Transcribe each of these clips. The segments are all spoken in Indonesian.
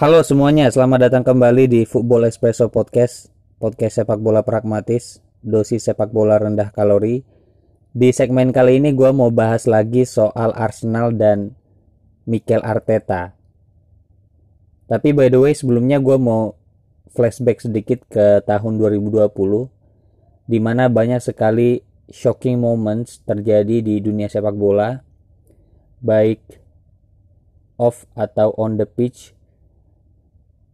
Halo semuanya, selamat datang kembali di Football Espresso Podcast, podcast sepak bola pragmatis, dosis sepak bola rendah kalori. Di segmen kali ini gue mau bahas lagi soal Arsenal dan Mikel Arteta. Tapi by the way sebelumnya gue mau flashback sedikit ke tahun 2020, di mana banyak sekali shocking moments terjadi di dunia sepak bola, baik off atau on the pitch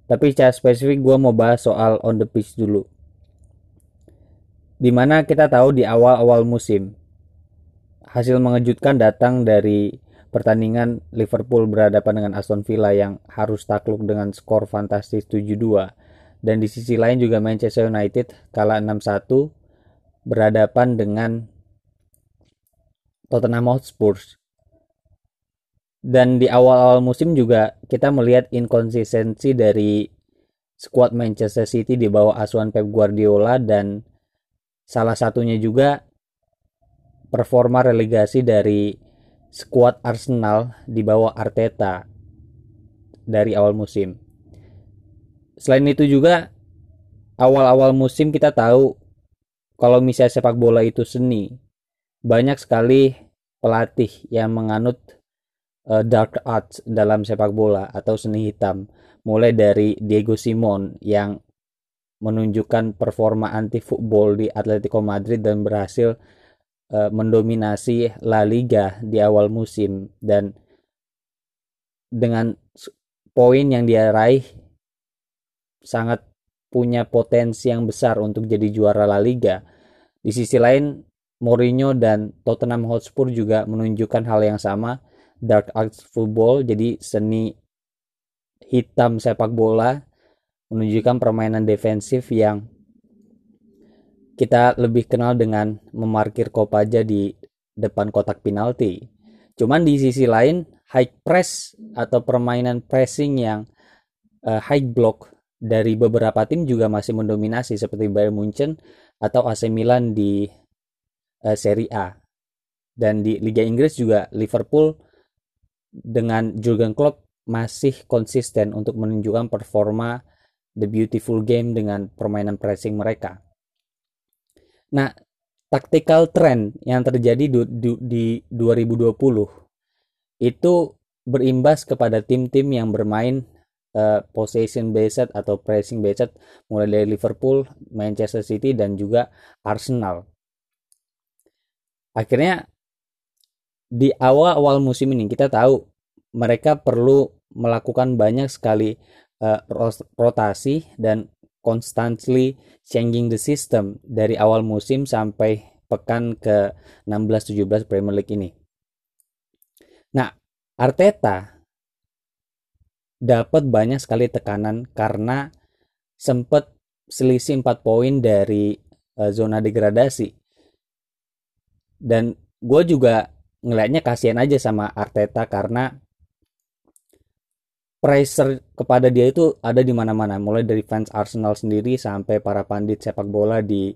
tapi secara spesifik gue mau bahas soal on the pitch dulu. Di mana kita tahu di awal-awal musim, hasil mengejutkan datang dari pertandingan Liverpool berhadapan dengan Aston Villa yang harus takluk dengan skor fantastis 7-2. Dan di sisi lain juga Manchester United kalah 6-1 berhadapan dengan Tottenham Hotspur dan di awal-awal musim juga kita melihat inkonsistensi dari skuad Manchester City di bawah asuhan Pep Guardiola dan salah satunya juga performa relegasi dari skuad Arsenal di bawah Arteta dari awal musim. Selain itu juga awal-awal musim kita tahu kalau misalnya sepak bola itu seni, banyak sekali pelatih yang menganut uh, dark arts dalam sepak bola atau seni hitam. Mulai dari Diego Simon yang menunjukkan performa anti football di Atletico Madrid dan berhasil uh, mendominasi La Liga di awal musim. Dan dengan poin yang dia raih sangat punya potensi yang besar untuk jadi juara La Liga. Di sisi lain Mourinho dan Tottenham Hotspur juga menunjukkan hal yang sama dark arts football jadi seni hitam sepak bola menunjukkan permainan defensif yang kita lebih kenal dengan memarkir Kopaja di depan kotak penalti. Cuman di sisi lain high press atau permainan pressing yang uh, high block dari beberapa tim juga masih mendominasi seperti Bayern Munchen atau AC Milan di uh, Serie A. Dan di Liga Inggris juga Liverpool dengan Jurgen Klopp masih konsisten untuk menunjukkan performa The Beautiful Game dengan permainan pressing mereka. Nah, tactical trend yang terjadi di, di, di 2020 itu berimbas kepada tim-tim yang bermain uh, possession based atau pressing based mulai dari Liverpool, Manchester City dan juga Arsenal. Akhirnya di awal-awal musim ini kita tahu mereka perlu melakukan banyak sekali uh, rotasi dan constantly changing the system dari awal musim sampai pekan ke 16-17 Premier League ini. Nah, Arteta dapat banyak sekali tekanan karena sempat selisih 4 poin dari uh, zona degradasi. Dan gue juga ngelihatnya kasihan aja sama Arteta karena pressure kepada dia itu ada di mana-mana. Mulai dari fans Arsenal sendiri sampai para pandit sepak bola di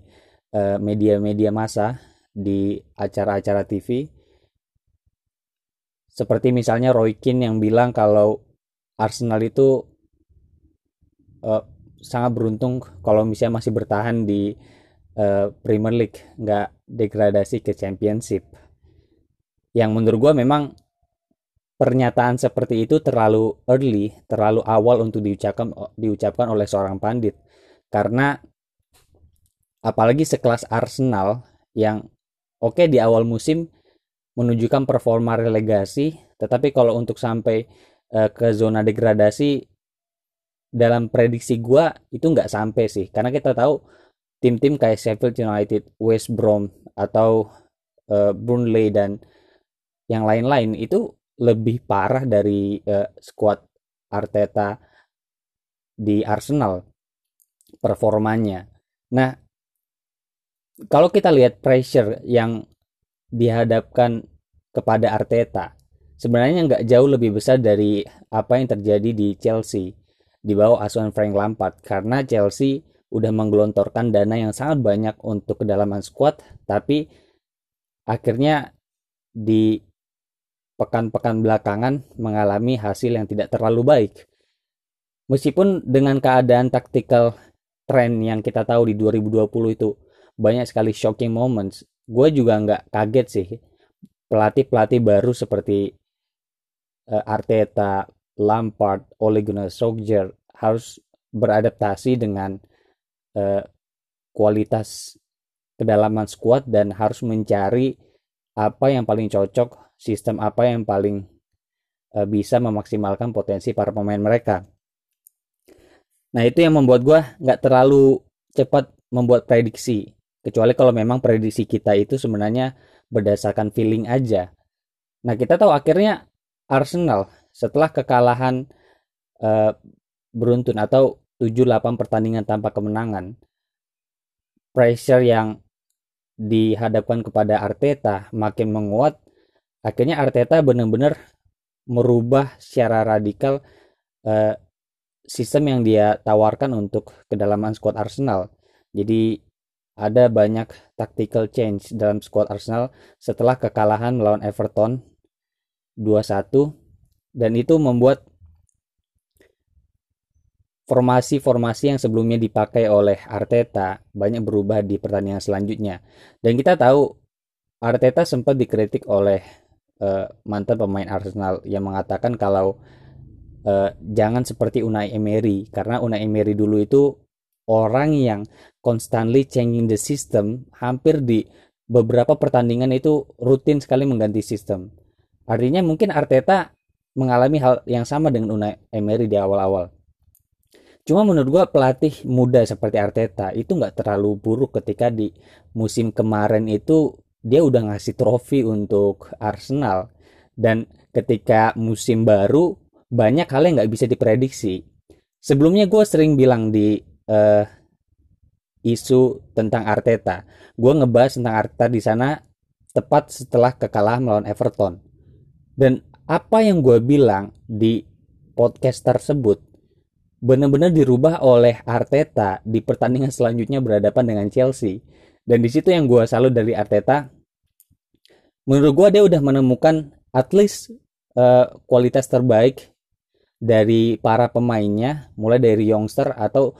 eh, media-media uh, massa di acara-acara TV seperti misalnya Roy Keane yang bilang kalau Arsenal itu uh, sangat beruntung kalau misalnya masih bertahan di uh, Premier League nggak degradasi ke Championship yang menurut gue memang pernyataan seperti itu terlalu early, terlalu awal untuk diucapkan diucapkan oleh seorang pandit. Karena apalagi sekelas Arsenal yang oke okay, di awal musim menunjukkan performa relegasi, tetapi kalau untuk sampai uh, ke zona degradasi dalam prediksi gue itu nggak sampai sih, karena kita tahu tim-tim kayak Sheffield United, West Brom atau uh, Burnley dan yang lain-lain itu lebih parah dari uh, squad Arteta di Arsenal performanya. Nah, kalau kita lihat pressure yang dihadapkan kepada Arteta, sebenarnya nggak jauh lebih besar dari apa yang terjadi di Chelsea di bawah asuhan Frank Lampard karena Chelsea udah menggelontorkan dana yang sangat banyak untuk kedalaman squad tapi akhirnya di pekan-pekan belakangan mengalami hasil yang tidak terlalu baik. meskipun dengan keadaan tactical trend yang kita tahu di 2020 itu banyak sekali shocking moments gue juga nggak kaget sih pelatih-pelatih baru seperti uh, Arteta, Lampard, Ole Gunnar Solskjaer harus beradaptasi dengan uh, kualitas kedalaman squad dan harus mencari apa yang paling cocok, sistem apa yang paling uh, bisa memaksimalkan potensi para pemain mereka. Nah itu yang membuat gue nggak terlalu cepat membuat prediksi, kecuali kalau memang prediksi kita itu sebenarnya berdasarkan feeling aja. Nah kita tahu akhirnya Arsenal setelah kekalahan uh, beruntun atau 7-8 pertandingan tanpa kemenangan, pressure yang dihadapkan kepada Arteta makin menguat. Akhirnya Arteta benar-benar merubah secara radikal uh, sistem yang dia tawarkan untuk kedalaman squad Arsenal. Jadi ada banyak tactical change dalam squad Arsenal setelah kekalahan melawan Everton 2-1 dan itu membuat formasi-formasi yang sebelumnya dipakai oleh Arteta banyak berubah di pertandingan selanjutnya. Dan kita tahu Arteta sempat dikritik oleh uh, mantan pemain Arsenal yang mengatakan kalau uh, jangan seperti Unai Emery karena Unai Emery dulu itu orang yang constantly changing the system hampir di beberapa pertandingan itu rutin sekali mengganti sistem. Artinya mungkin Arteta mengalami hal yang sama dengan Unai Emery di awal-awal. Cuma menurut gue pelatih muda seperti Arteta itu nggak terlalu buruk ketika di musim kemarin itu dia udah ngasih trofi untuk Arsenal dan ketika musim baru banyak hal yang nggak bisa diprediksi. Sebelumnya gue sering bilang di uh, isu tentang Arteta, gue ngebahas tentang Arteta di sana tepat setelah kekalahan melawan Everton dan apa yang gue bilang di podcast tersebut benar-benar dirubah oleh Arteta di pertandingan selanjutnya berhadapan dengan Chelsea. Dan di situ yang gue salut dari Arteta, menurut gue dia udah menemukan at least uh, kualitas terbaik dari para pemainnya, mulai dari youngster atau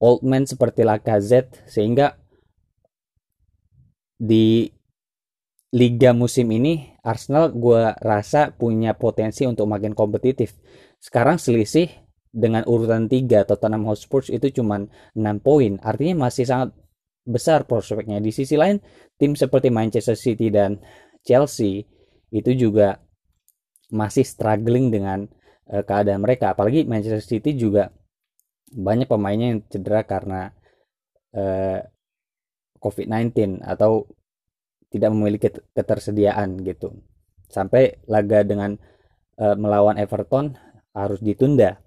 old man seperti Lacazette, sehingga di liga musim ini Arsenal gue rasa punya potensi untuk makin kompetitif. Sekarang selisih dengan urutan 3 Tottenham Hotspur itu cuma 6 poin. Artinya masih sangat besar prospeknya. Di sisi lain, tim seperti Manchester City dan Chelsea itu juga masih struggling dengan uh, keadaan mereka. Apalagi Manchester City juga banyak pemainnya yang cedera karena uh, COVID-19 atau tidak memiliki ketersediaan gitu. Sampai laga dengan uh, melawan Everton harus ditunda.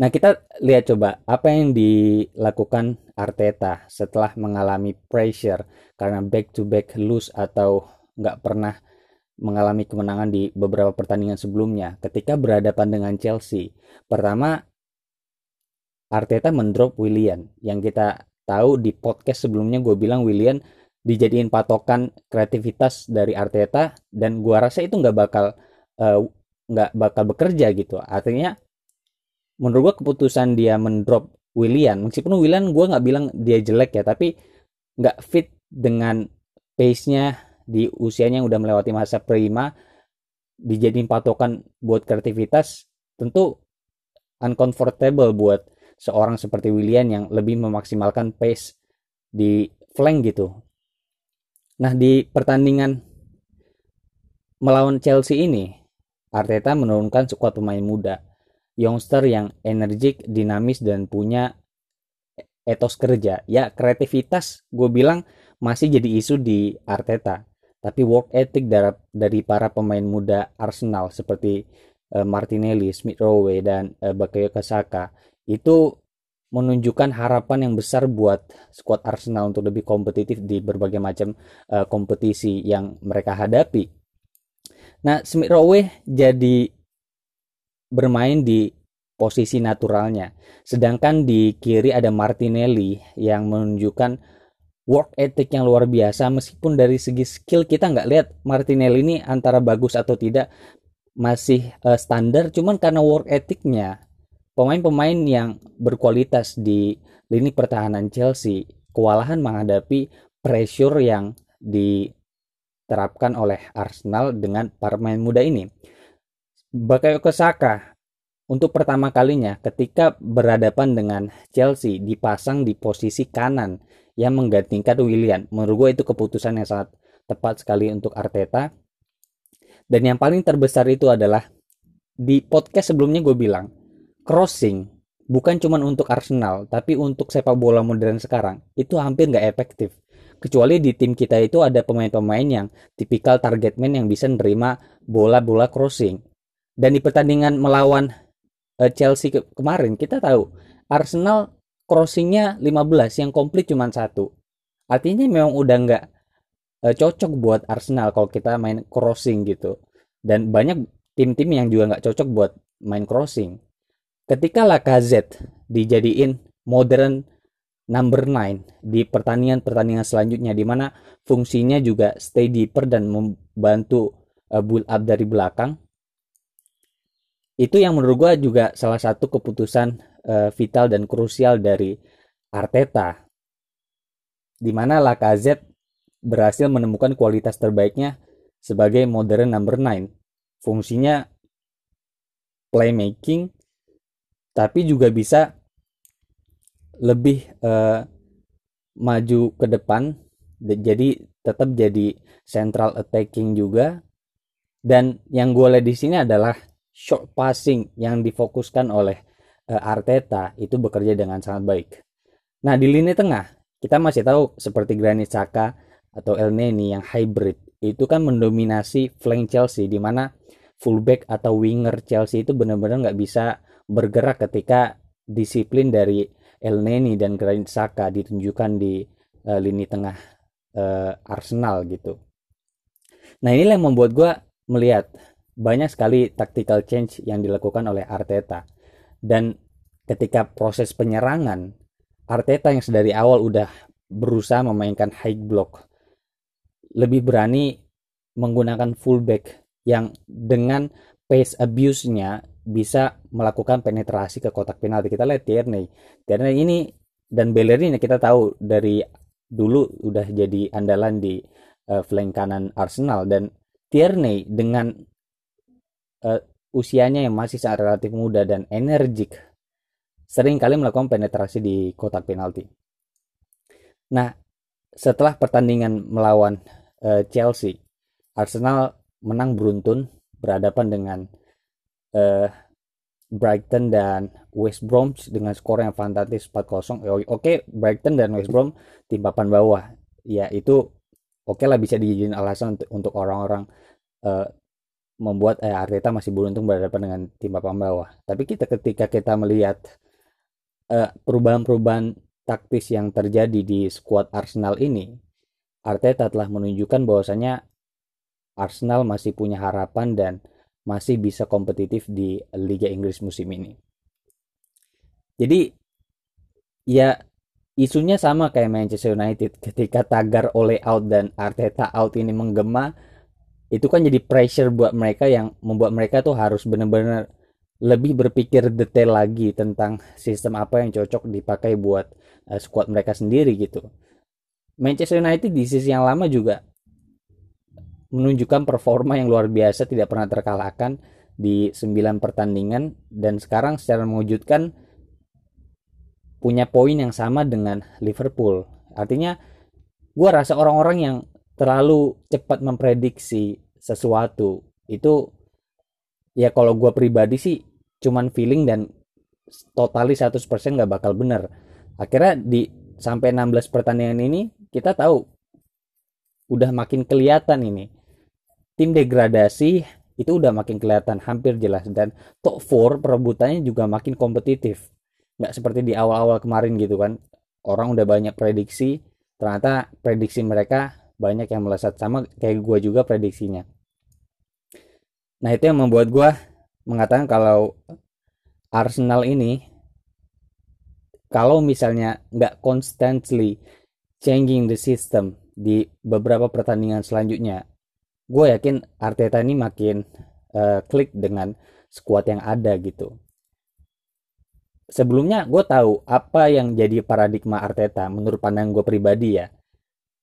Nah kita lihat coba apa yang dilakukan Arteta setelah mengalami pressure karena back to back lose atau nggak pernah mengalami kemenangan di beberapa pertandingan sebelumnya ketika berhadapan dengan Chelsea. Pertama Arteta mendrop Willian yang kita tahu di podcast sebelumnya gue bilang Willian dijadiin patokan kreativitas dari Arteta dan gua rasa itu nggak bakal eh, nggak bakal bekerja gitu artinya menurut gua keputusan dia mendrop Willian meskipun Willian gua nggak bilang dia jelek ya tapi nggak fit dengan pace-nya di usianya yang udah melewati masa prima dijadiin patokan buat kreativitas tentu uncomfortable buat seorang seperti Willian yang lebih memaksimalkan pace di flank gitu. Nah di pertandingan melawan Chelsea ini, Arteta menurunkan skuad pemain muda, youngster yang energik, dinamis dan punya etos kerja. Ya kreativitas gue bilang masih jadi isu di Arteta. Tapi work ethic dari, para pemain muda Arsenal seperti uh, Martinelli, Smith Rowe dan uh, Saka itu menunjukkan harapan yang besar buat skuad Arsenal untuk lebih kompetitif di berbagai macam uh, kompetisi yang mereka hadapi. Nah, Smith Rowe jadi bermain di posisi naturalnya. Sedangkan di kiri ada Martinelli yang menunjukkan work ethic yang luar biasa meskipun dari segi skill kita nggak lihat Martinelli ini antara bagus atau tidak masih uh, standar cuman karena work ethicnya pemain-pemain yang berkualitas di lini pertahanan Chelsea kewalahan menghadapi pressure yang diterapkan oleh Arsenal dengan para pemain muda ini. Bakayoko Saka untuk pertama kalinya ketika berhadapan dengan Chelsea dipasang di posisi kanan yang menggantikan William. Menurut gue itu keputusan yang sangat tepat sekali untuk Arteta. Dan yang paling terbesar itu adalah di podcast sebelumnya gue bilang crossing bukan cuma untuk Arsenal tapi untuk sepak bola modern sekarang itu hampir nggak efektif kecuali di tim kita itu ada pemain-pemain yang tipikal target man yang bisa nerima bola-bola crossing dan di pertandingan melawan uh, Chelsea ke kemarin kita tahu Arsenal crossingnya 15 yang komplit cuma satu. Artinya memang udah nggak uh, cocok buat Arsenal kalau kita main crossing gitu. Dan banyak tim-tim yang juga nggak cocok buat main crossing. Ketika Lacazette dijadiin modern number 9 di pertandingan-pertandingan selanjutnya di mana fungsinya juga stay deeper dan membantu uh, build up dari belakang itu yang menurut gue juga salah satu keputusan uh, vital dan krusial dari Arteta. Di mana Lacazette berhasil menemukan kualitas terbaiknya sebagai modern number 9 fungsinya playmaking tapi juga bisa lebih uh, maju ke depan jadi tetap jadi central attacking juga. Dan yang gue lihat di sini adalah short passing yang difokuskan oleh uh, Arteta itu bekerja dengan sangat baik. Nah di lini tengah kita masih tahu seperti Granit Xhaka atau El Neni yang hybrid itu kan mendominasi flank Chelsea di mana fullback atau winger Chelsea itu benar-benar nggak bisa bergerak ketika disiplin dari El Neni dan Granit Saka ditunjukkan di uh, lini tengah uh, Arsenal gitu. Nah inilah yang membuat gue melihat banyak sekali tactical change yang dilakukan oleh Arteta dan ketika proses penyerangan Arteta yang sedari awal udah berusaha memainkan high block lebih berani menggunakan fullback yang dengan pace abuse-nya bisa melakukan penetrasi ke kotak penalti. Kita lihat Tierney. Tierney ini dan Bellerin kita tahu dari dulu udah jadi andalan di uh, flank kanan Arsenal dan Tierney dengan uh, usianya yang masih sangat relatif muda dan energik sering kali melakukan penetrasi di kotak penalti. Nah, setelah pertandingan melawan uh, Chelsea, Arsenal menang beruntun berhadapan dengan uh, Brighton dan West Brom dengan skor yang fantastis 4-0. Oke, Brighton dan West Brom tim papan bawah. Ya itu oke okay lah bisa dijadiin alasan untuk orang-orang uh, membuat eh, Arteta masih beruntung berhadapan dengan tim papan bawah. Tapi kita ketika kita melihat uh, perubahan-perubahan taktis yang terjadi di skuad Arsenal ini, Arteta telah menunjukkan bahwasanya Arsenal masih punya harapan dan masih bisa kompetitif di Liga Inggris musim ini. Jadi ya isunya sama kayak Manchester United ketika tagar oleh out dan Arteta out ini menggema itu kan jadi pressure buat mereka yang membuat mereka tuh harus benar-benar lebih berpikir detail lagi tentang sistem apa yang cocok dipakai buat uh, squad mereka sendiri gitu. Manchester United di sisi yang lama juga menunjukkan performa yang luar biasa tidak pernah terkalahkan di 9 pertandingan dan sekarang secara mengejutkan punya poin yang sama dengan Liverpool. Artinya gue rasa orang-orang yang terlalu cepat memprediksi sesuatu itu ya kalau gue pribadi sih cuman feeling dan totali 100% nggak bakal bener. Akhirnya di sampai 16 pertandingan ini kita tahu udah makin kelihatan ini. Tim degradasi itu udah makin kelihatan hampir jelas. Dan top 4 perebutannya juga makin kompetitif. Nggak seperti di awal-awal kemarin gitu kan. Orang udah banyak prediksi ternyata prediksi mereka banyak yang melesat sama kayak gue juga prediksinya nah itu yang membuat gue mengatakan kalau Arsenal ini kalau misalnya nggak constantly changing the system di beberapa pertandingan selanjutnya gue yakin Arteta ini makin uh, klik dengan skuad yang ada gitu. sebelumnya gue tahu apa yang jadi paradigma Arteta menurut pandang gue pribadi ya.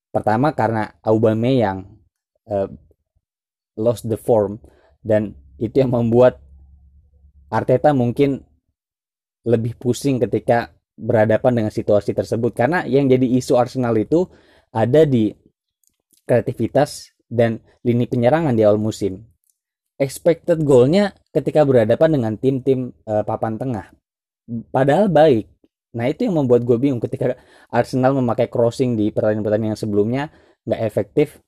Pertama karena Aubameyang uh, lost the form dan itu yang membuat Arteta mungkin lebih pusing ketika berhadapan dengan situasi tersebut karena yang jadi isu Arsenal itu ada di kreativitas dan lini penyerangan di awal musim. Expected goalnya ketika berhadapan dengan tim-tim uh, papan tengah padahal baik. Nah itu yang membuat gue bingung ketika Arsenal memakai crossing di pertandingan-pertandingan sebelumnya nggak efektif.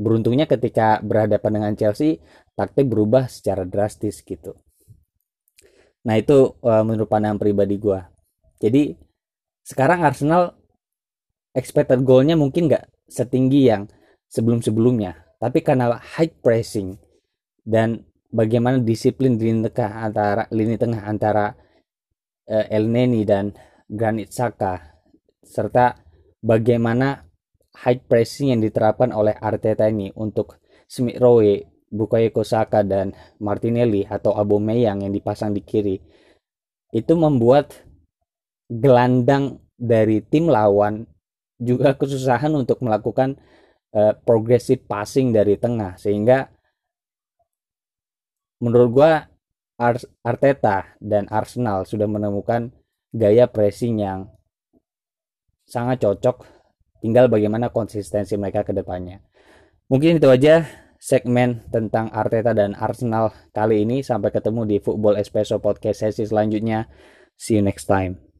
Beruntungnya ketika berhadapan dengan Chelsea taktik berubah secara drastis gitu. Nah itu uh, menurut pandangan pribadi gue. Jadi sekarang Arsenal expected goalnya mungkin nggak setinggi yang sebelum-sebelumnya. Tapi karena high pressing dan bagaimana disiplin di lini tengah antara lini tengah antara uh, El Neni dan Granit Saka serta bagaimana high pressing yang diterapkan oleh Arteta ini untuk Smith Rowe, Bukayo Saka dan Martinelli atau Aubameyang yang dipasang di kiri. Itu membuat gelandang dari tim lawan juga kesusahan untuk melakukan uh, progressive passing dari tengah. Sehingga menurut gue Arteta dan Arsenal sudah menemukan gaya pressing yang sangat cocok. Tinggal bagaimana konsistensi mereka ke depannya. Mungkin itu aja segmen tentang Arteta dan Arsenal kali ini. Sampai ketemu di Football Espresso Podcast sesi selanjutnya. See you next time